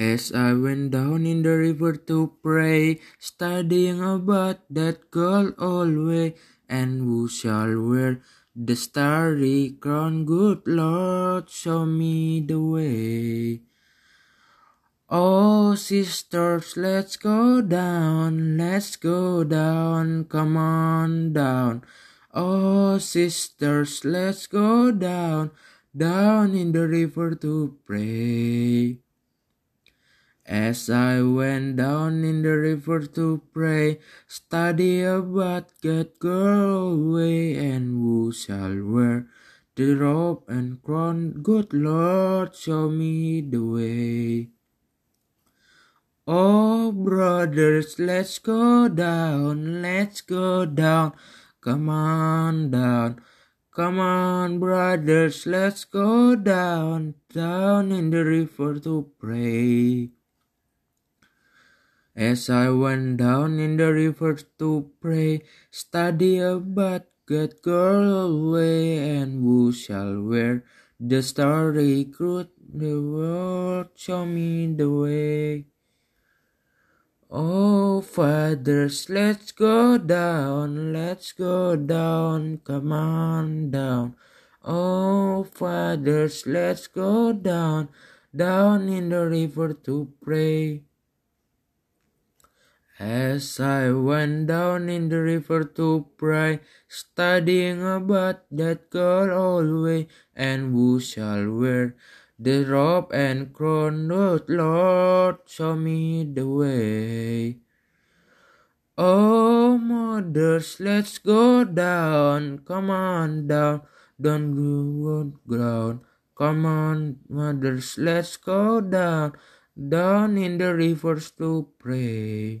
As I went down in the river to pray, studying about that girl always, and who shall wear the starry crown? Good Lord, show me the way. Oh, sisters, let's go down, let's go down, come on down. Oh, sisters, let's go down, down in the river to pray. As I went down in the river to pray, study about God girl way, and who shall wear the robe and crown? Good Lord, show me the way. Oh, brothers, let's go down, let's go down, come on down. Come on, brothers, let's go down, down in the river to pray. As I went down in the river to pray, study about God girl way, and who shall wear the starry crown? The world show me the way. Oh, fathers, let's go down, let's go down, come on down. Oh, fathers, let's go down, down in the river to pray. As I went down in the river to pray, studying about that girl always, and who shall wear the robe and crown, Lord, Lord, show me the way. Oh, mothers, let's go down, come on down, don't go ground. Come on, mothers, let's go down, down in the rivers to pray.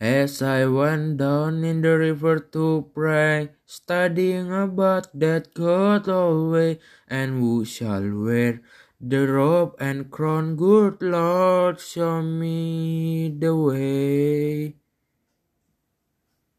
As I went down in the river to pray, studying about that God always, and who shall wear the robe and crown? Good Lord, show me the way.